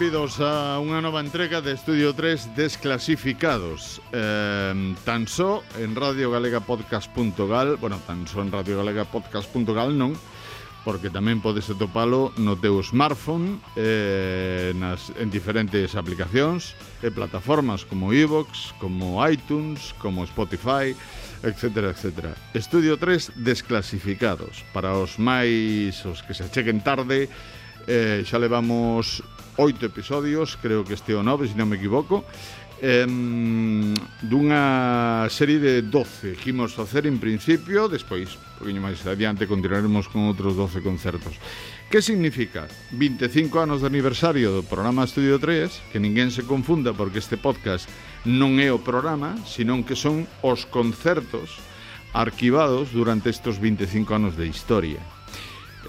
benvidos a unha nova entrega de Estudio 3 Desclasificados. Eh, tan só en radiogalegapodcast.gal, bueno, tan só en radiogalegapodcast.gal non, porque tamén podes atopalo no teu smartphone, eh, nas, en diferentes aplicacións e plataformas como iVoox, como iTunes, como Spotify, etc. etc. Estudio 3 Desclasificados. Para os máis, os que se achequen tarde, eh, xa levamos oito episodios, creo que este o nove, se non me equivoco, em, dunha serie de 12 que imos facer en principio, despois, poquinho máis adiante, continuaremos con outros 12 concertos. Que significa? 25 anos de aniversario do programa Estudio 3, que ninguén se confunda porque este podcast non é o programa, senón que son os concertos arquivados durante estos 25 anos de historia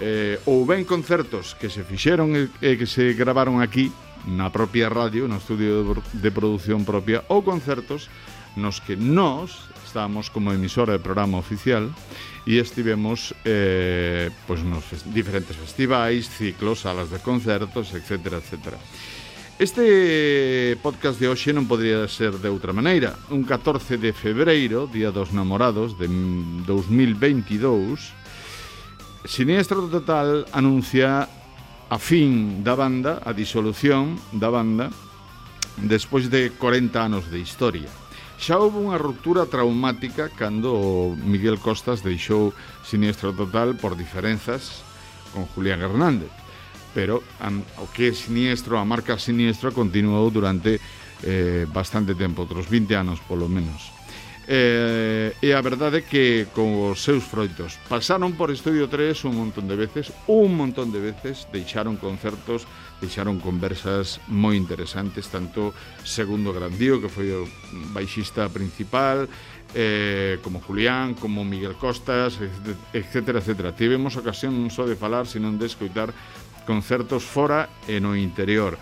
eh, ou ben concertos que se fixeron e eh, que se gravaron aquí na propia radio, no estudio de produción propia, ou concertos nos que nós estábamos como emisora de programa oficial e estivemos eh, pois nos fes diferentes festivais, ciclos, salas de concertos, etc. etc. Este podcast de hoxe non podría ser de outra maneira. Un 14 de febreiro, Día dos Namorados de 2022, Siniestro Total anuncia a fin da banda, a disolución da banda, despois de 40 anos de historia. Xa houve unha ruptura traumática cando Miguel Costas deixou Siniestro Total por diferenzas con Julián Hernández. Pero an, o que é siniestro, a marca siniestro, continuou durante eh, bastante tempo, outros 20 anos polo menos eh, e a verdade que con os seus froitos pasaron por Estudio 3 un montón de veces un montón de veces deixaron concertos deixaron conversas moi interesantes tanto Segundo Grandío que foi o baixista principal eh, como Julián, como Miguel Costas, etcétera, etcétera. Tivemos ocasión non só de falar, sino de escoitar concertos fora e no interior.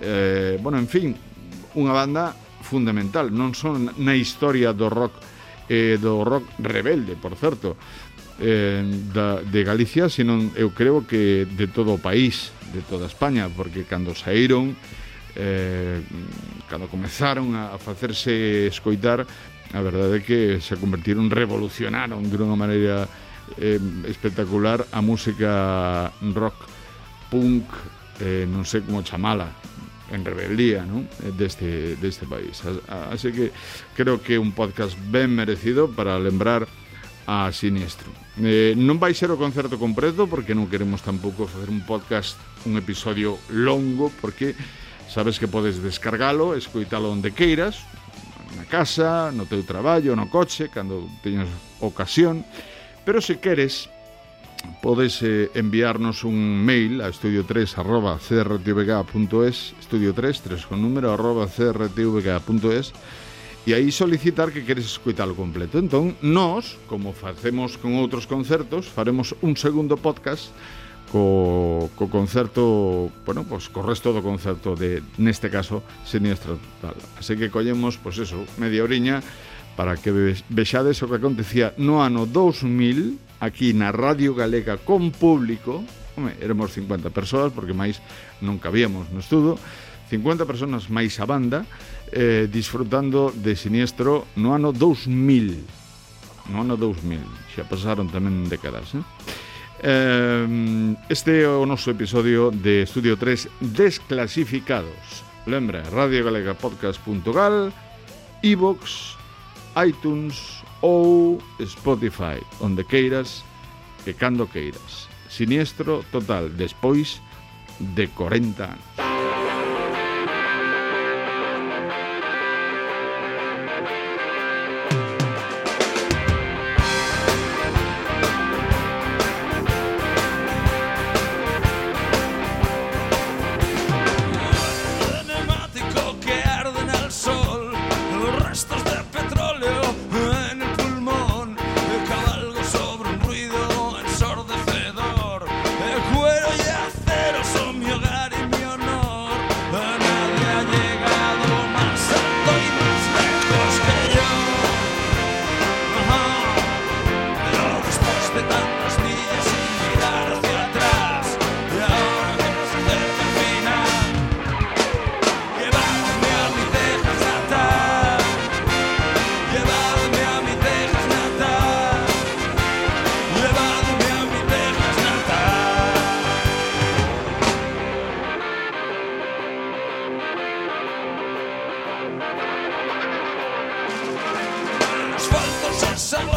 Eh, bueno, en fin, unha banda fundamental, non son na historia do rock eh, do rock rebelde, por certo, eh, da, de Galicia, senón eu creo que de todo o país, de toda España, porque cando saíron eh, cando comezaron a, a facerse escoitar, a verdade é que se convertiron, revolucionaron de unha maneira eh, espectacular a música rock, punk, eh, non sei como chamala, en rebeldía ¿no? Eh, deste, deste país. Así que creo que un podcast ben merecido para lembrar a Sinistro. Eh, non vai ser o concerto completo porque non queremos tampouco facer un podcast, un episodio longo, porque sabes que podes descargalo, escoitalo onde queiras, na casa, no teu traballo, no coche, cando teñas ocasión, pero se queres podes eh, enviarnos un mail a estudio3 arroba crtvk.es, estudio3, 3 con número, arroba crtvk.es, e aí solicitar que queres escuitalo completo. Entón, nós, como facemos con outros concertos, faremos un segundo podcast co, co concerto, bueno, pues co resto do concerto de, neste caso, Siniestro Total. Así que collemos, pois pues eso, media oriña, para que vexades o que acontecía no ano 2000 aquí na Radio Galega con público home, éramos 50 persoas porque máis non cabíamos no estudo 50 personas máis a banda eh, disfrutando de Siniestro no ano 2000 no ano 2000 xa pasaron tamén décadas eh? Eh, este é o noso episodio de Estudio 3 Desclasificados lembra, radiogalegapodcast.gal iVox iTunes ou Spotify, onde queiras e cando queiras. Siniestro total despois de 40 anos. Some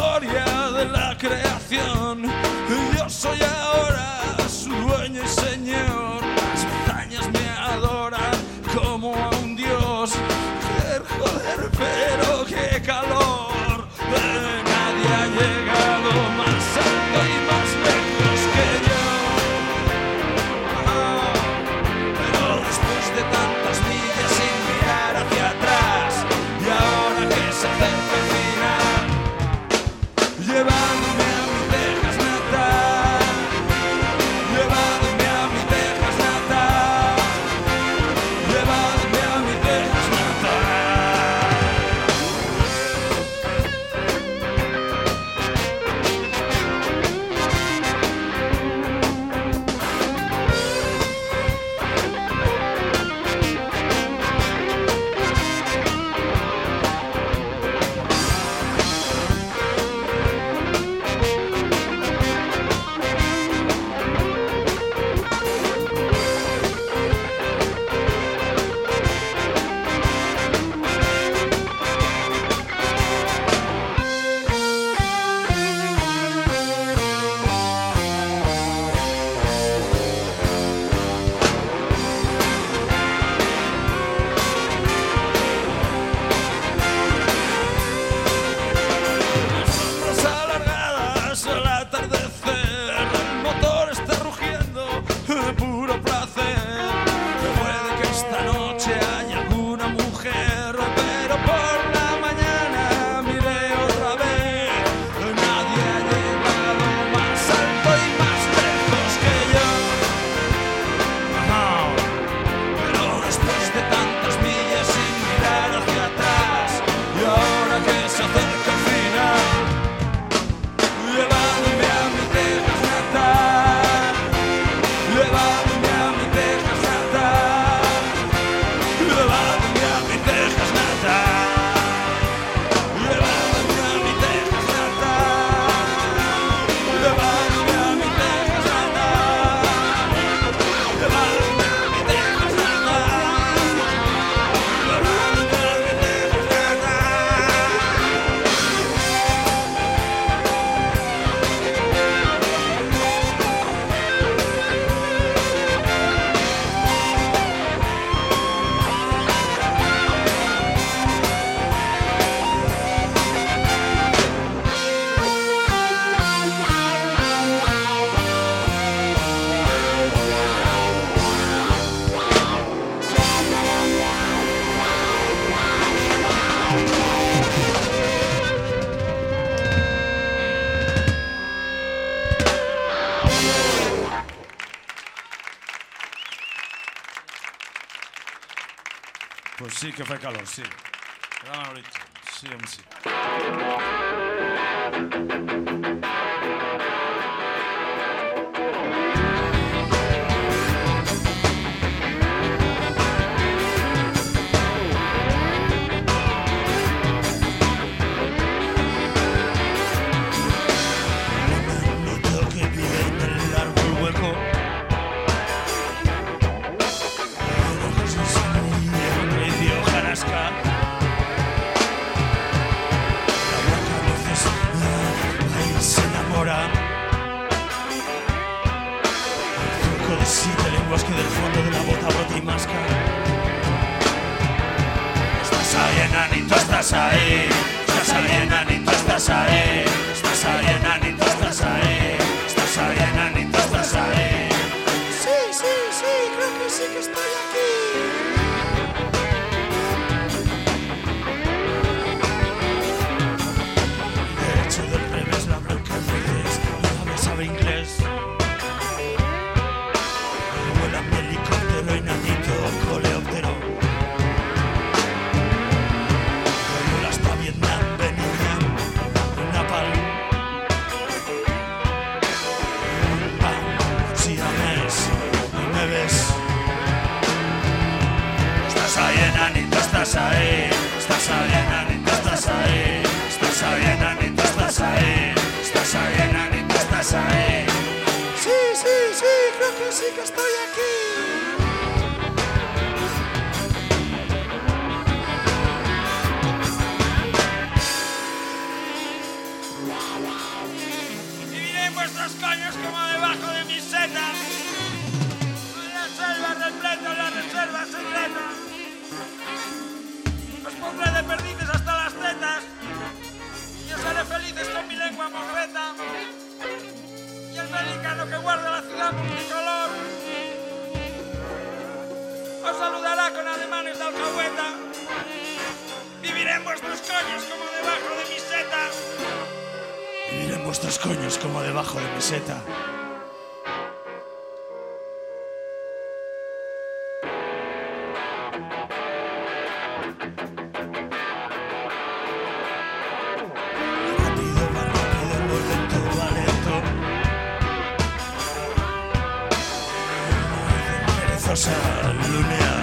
Perezosa lunea.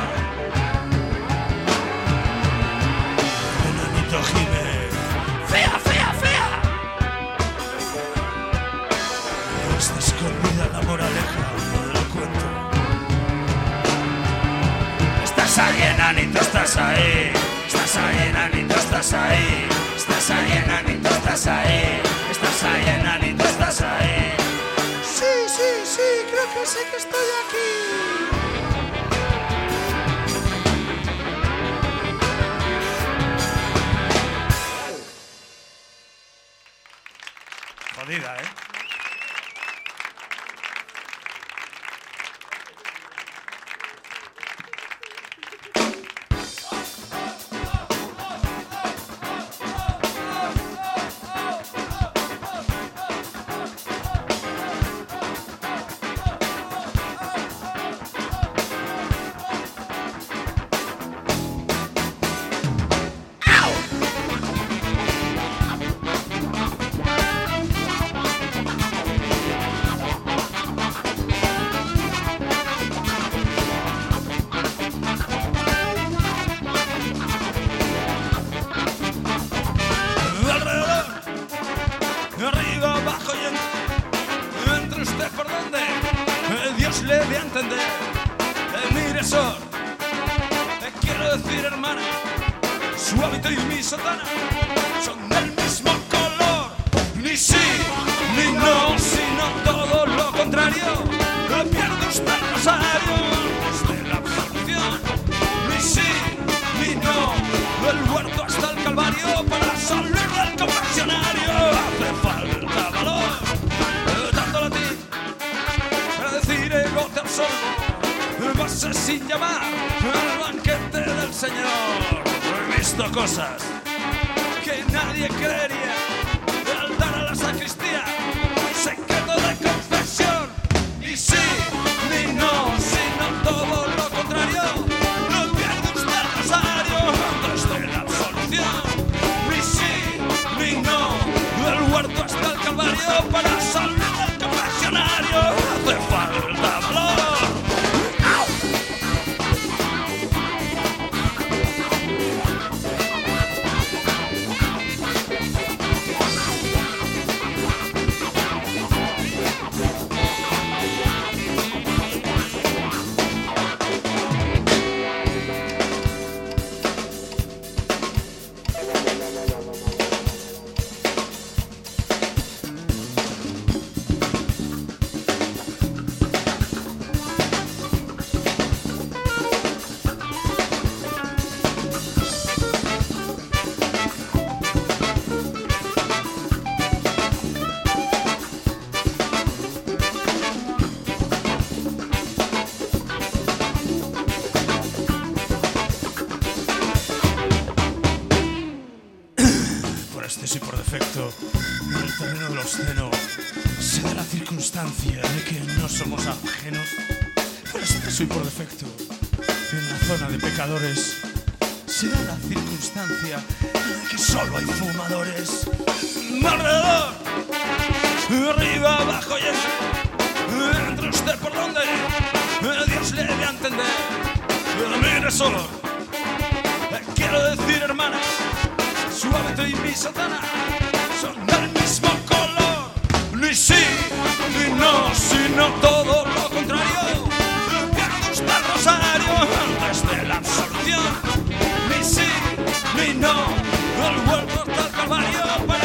Enanito gime. ¡Fea, fea, fea! Está escondida la moraleja del cuento. Estás ahí, enanito, estás ahí. Estás ahí, enanito, estás ahí. Estás ahí, enanito, estás ahí. Estás ahí, enanito, estás ahí. Sí, sí, sí, creo que sé que estoy aquí. Señor. He visto cosas que nadie creería. En el terreno del obsceno se da la circunstancia de que no somos ajenos. Por exceso y por defecto, en la zona de pecadores se da la circunstancia de que solo hay fumadores. alrededor, arriba, abajo y entre, entre usted por donde Dios le a entender. Mire solo, quiero decir, hermana, su hábito y mi satana Ni sí, ni no, sino todo lo contrario. Usted el rosario antes de la absolución. Ni sí, ni no, el huerto hasta el calvario para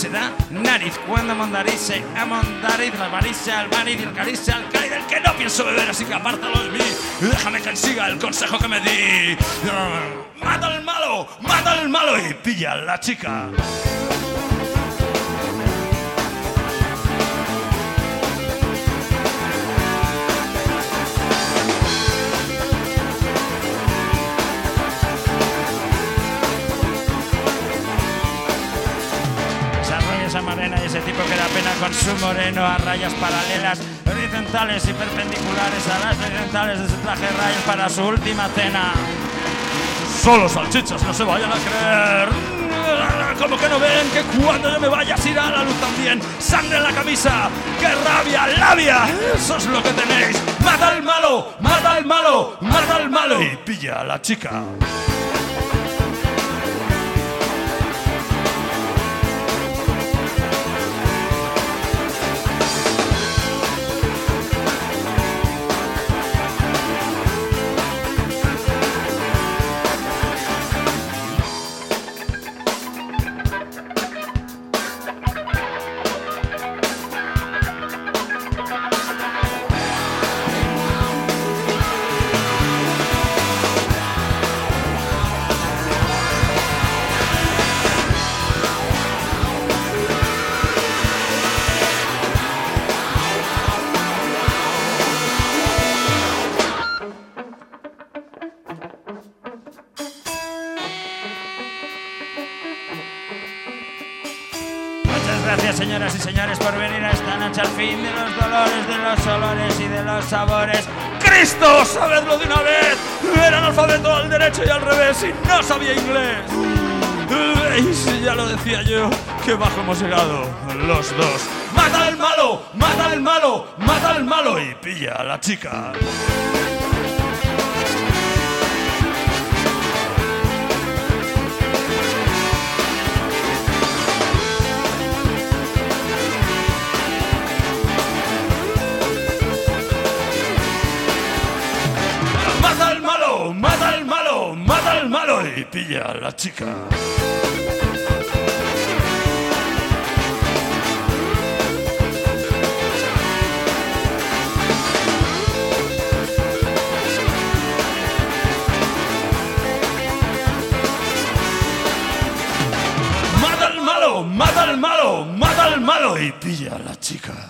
nariz. Y se da nariz cuando mondarice a mondariz, la avaricia al mariz y el caricia al cáliz del que no pienso beber, así que apártalo de mí. Déjame que siga el consejo que me di. Mata al malo, mata al malo y pilla a la chica. Con su moreno a rayas paralelas, horizontales y perpendiculares a las horizontales de su traje rayas para su última cena. Solo salchichas, no se vayan a creer. Como que no ven que cuando yo me vaya se irá la luz también. Sangre en la camisa, qué rabia, labia. Eso es lo que tenéis. Mata al malo, mata al malo, mata al malo y pilla a la chica. Y no sabía inglés. ¿Veis? Ya lo decía yo, que bajo hemos llegado los dos. ¡Mata al malo! ¡Mata al malo! ¡Mata al malo! Y pilla a la chica. Malo! Y pilla a la chica. ¡Mata al malo! ¡Mata al malo! ¡Mata al malo! Y pilla a la chica.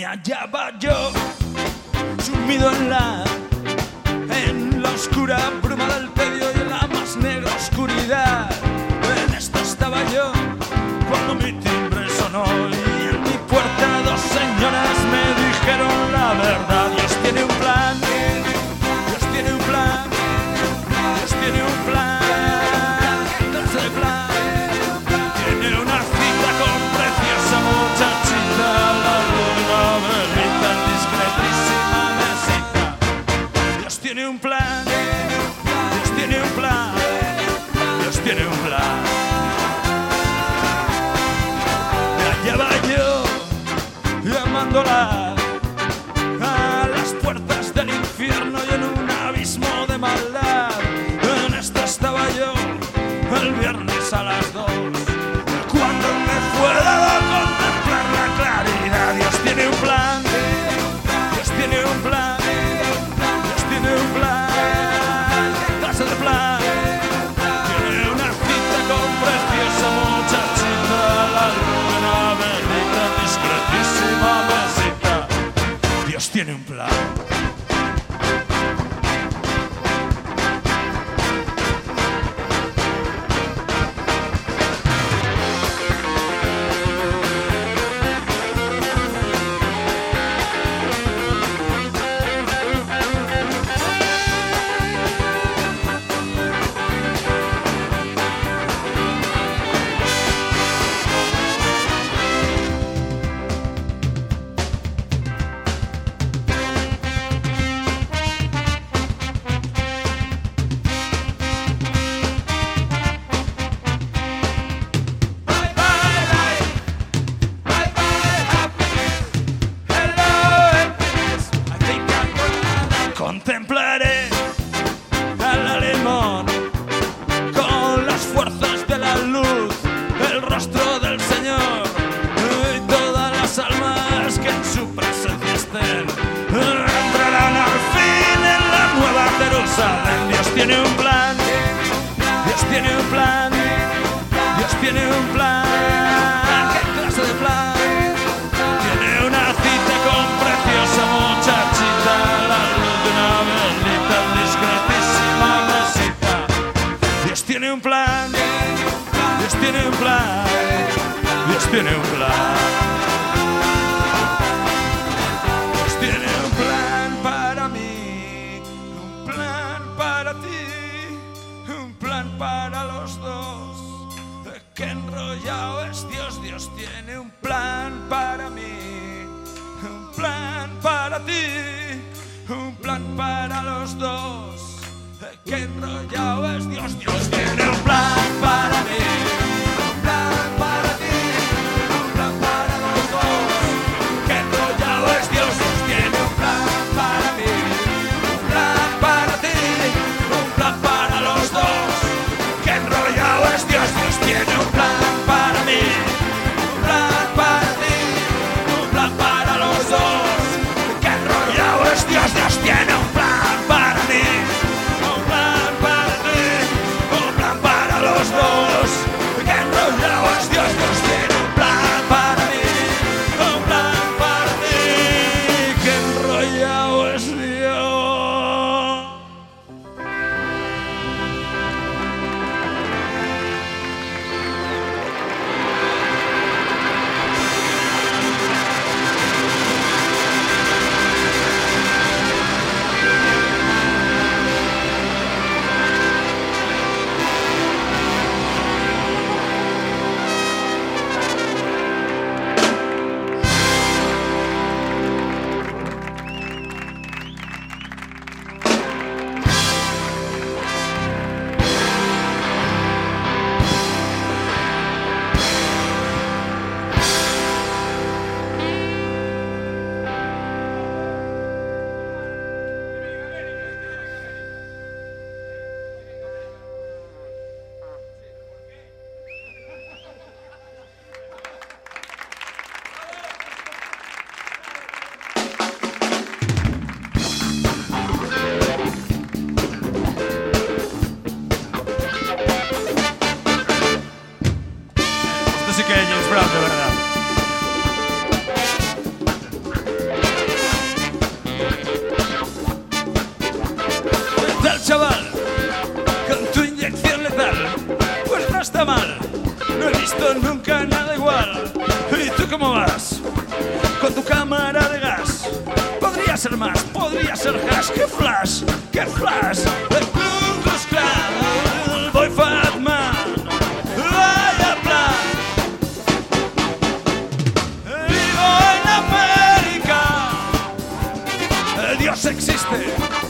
Me hallaba yo sumido en la en la oscura bruma tiene un plan, Dios tiene un plan, Dios tiene un plan. ¿Qué clase de plan? Tiene una cita con preciosa muchachita, la luz de una velita, discretísima mesita. Dios tiene un plan, Dios tiene un plan, Dios tiene un plan. Hey.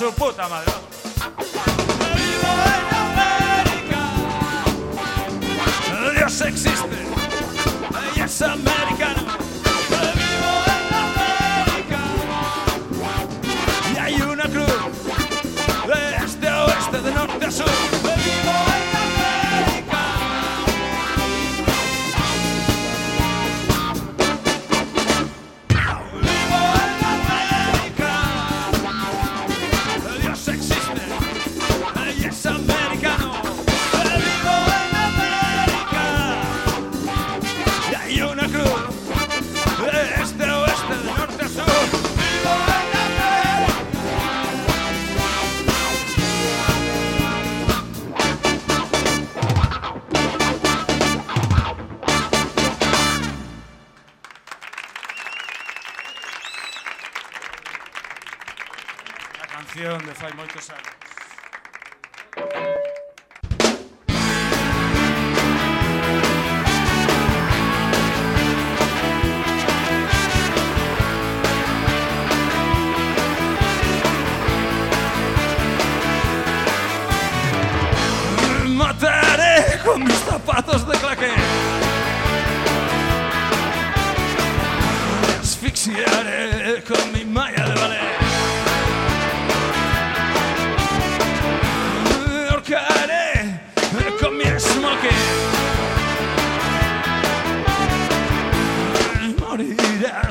su puta madre.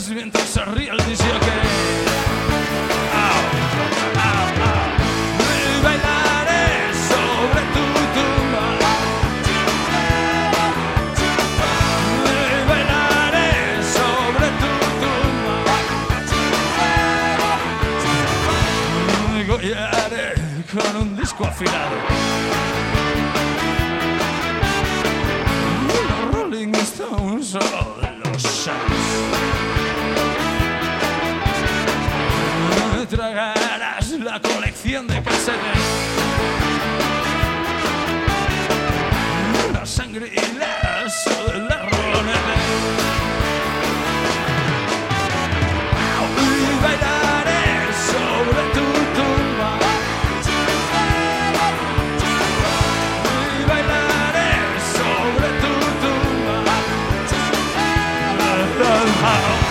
pies mientras se ríe el DJ que bailaré sobre tu tumba. Me bailaré sobre tu tumba. Me gollaré con un disco afilado entiende que se la sangre y la de la Y bailaré sobre tu tumba. Y bailaré sobre tu tumba. La, la.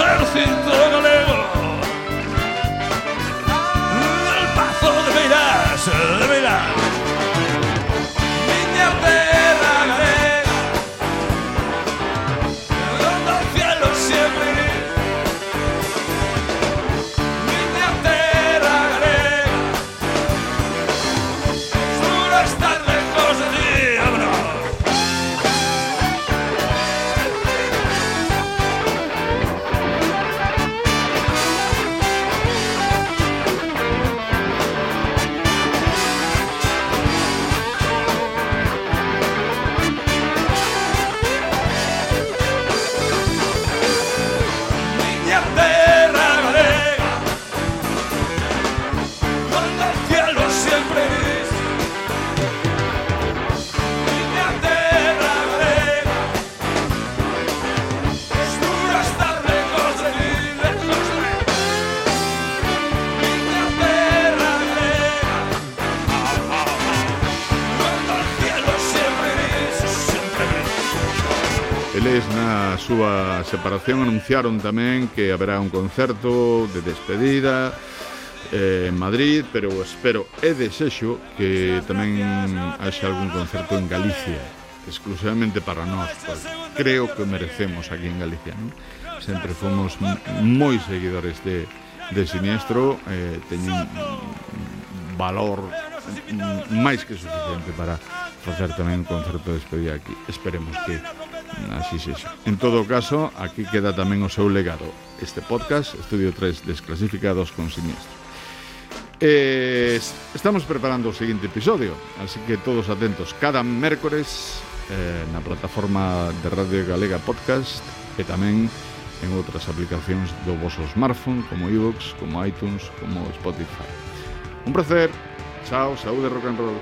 exército galego El pazo de Beirás, de Beirás Eles na súa separación anunciaron tamén que haberá un concerto de despedida eh, en Madrid, pero espero e desexo que tamén haxa algún concerto en Galicia, exclusivamente para nós, pois creo que merecemos aquí en Galicia. Non? Sempre fomos moi seguidores de, de Siniestro, eh, teñen valor máis que suficiente para facer tamén un concerto de despedida aquí. Esperemos que Así xexa. En todo caso, aquí queda tamén o seu legado. Este podcast, Estudio 3, Desclasificados con Siniestro. Eh, estamos preparando o seguinte episodio, así que todos atentos. Cada mércores eh, na plataforma de Radio Galega Podcast e tamén en outras aplicacións do vosso smartphone, como iVoox, como iTunes, como Spotify. Un placer. Chao, saúde rock and roll.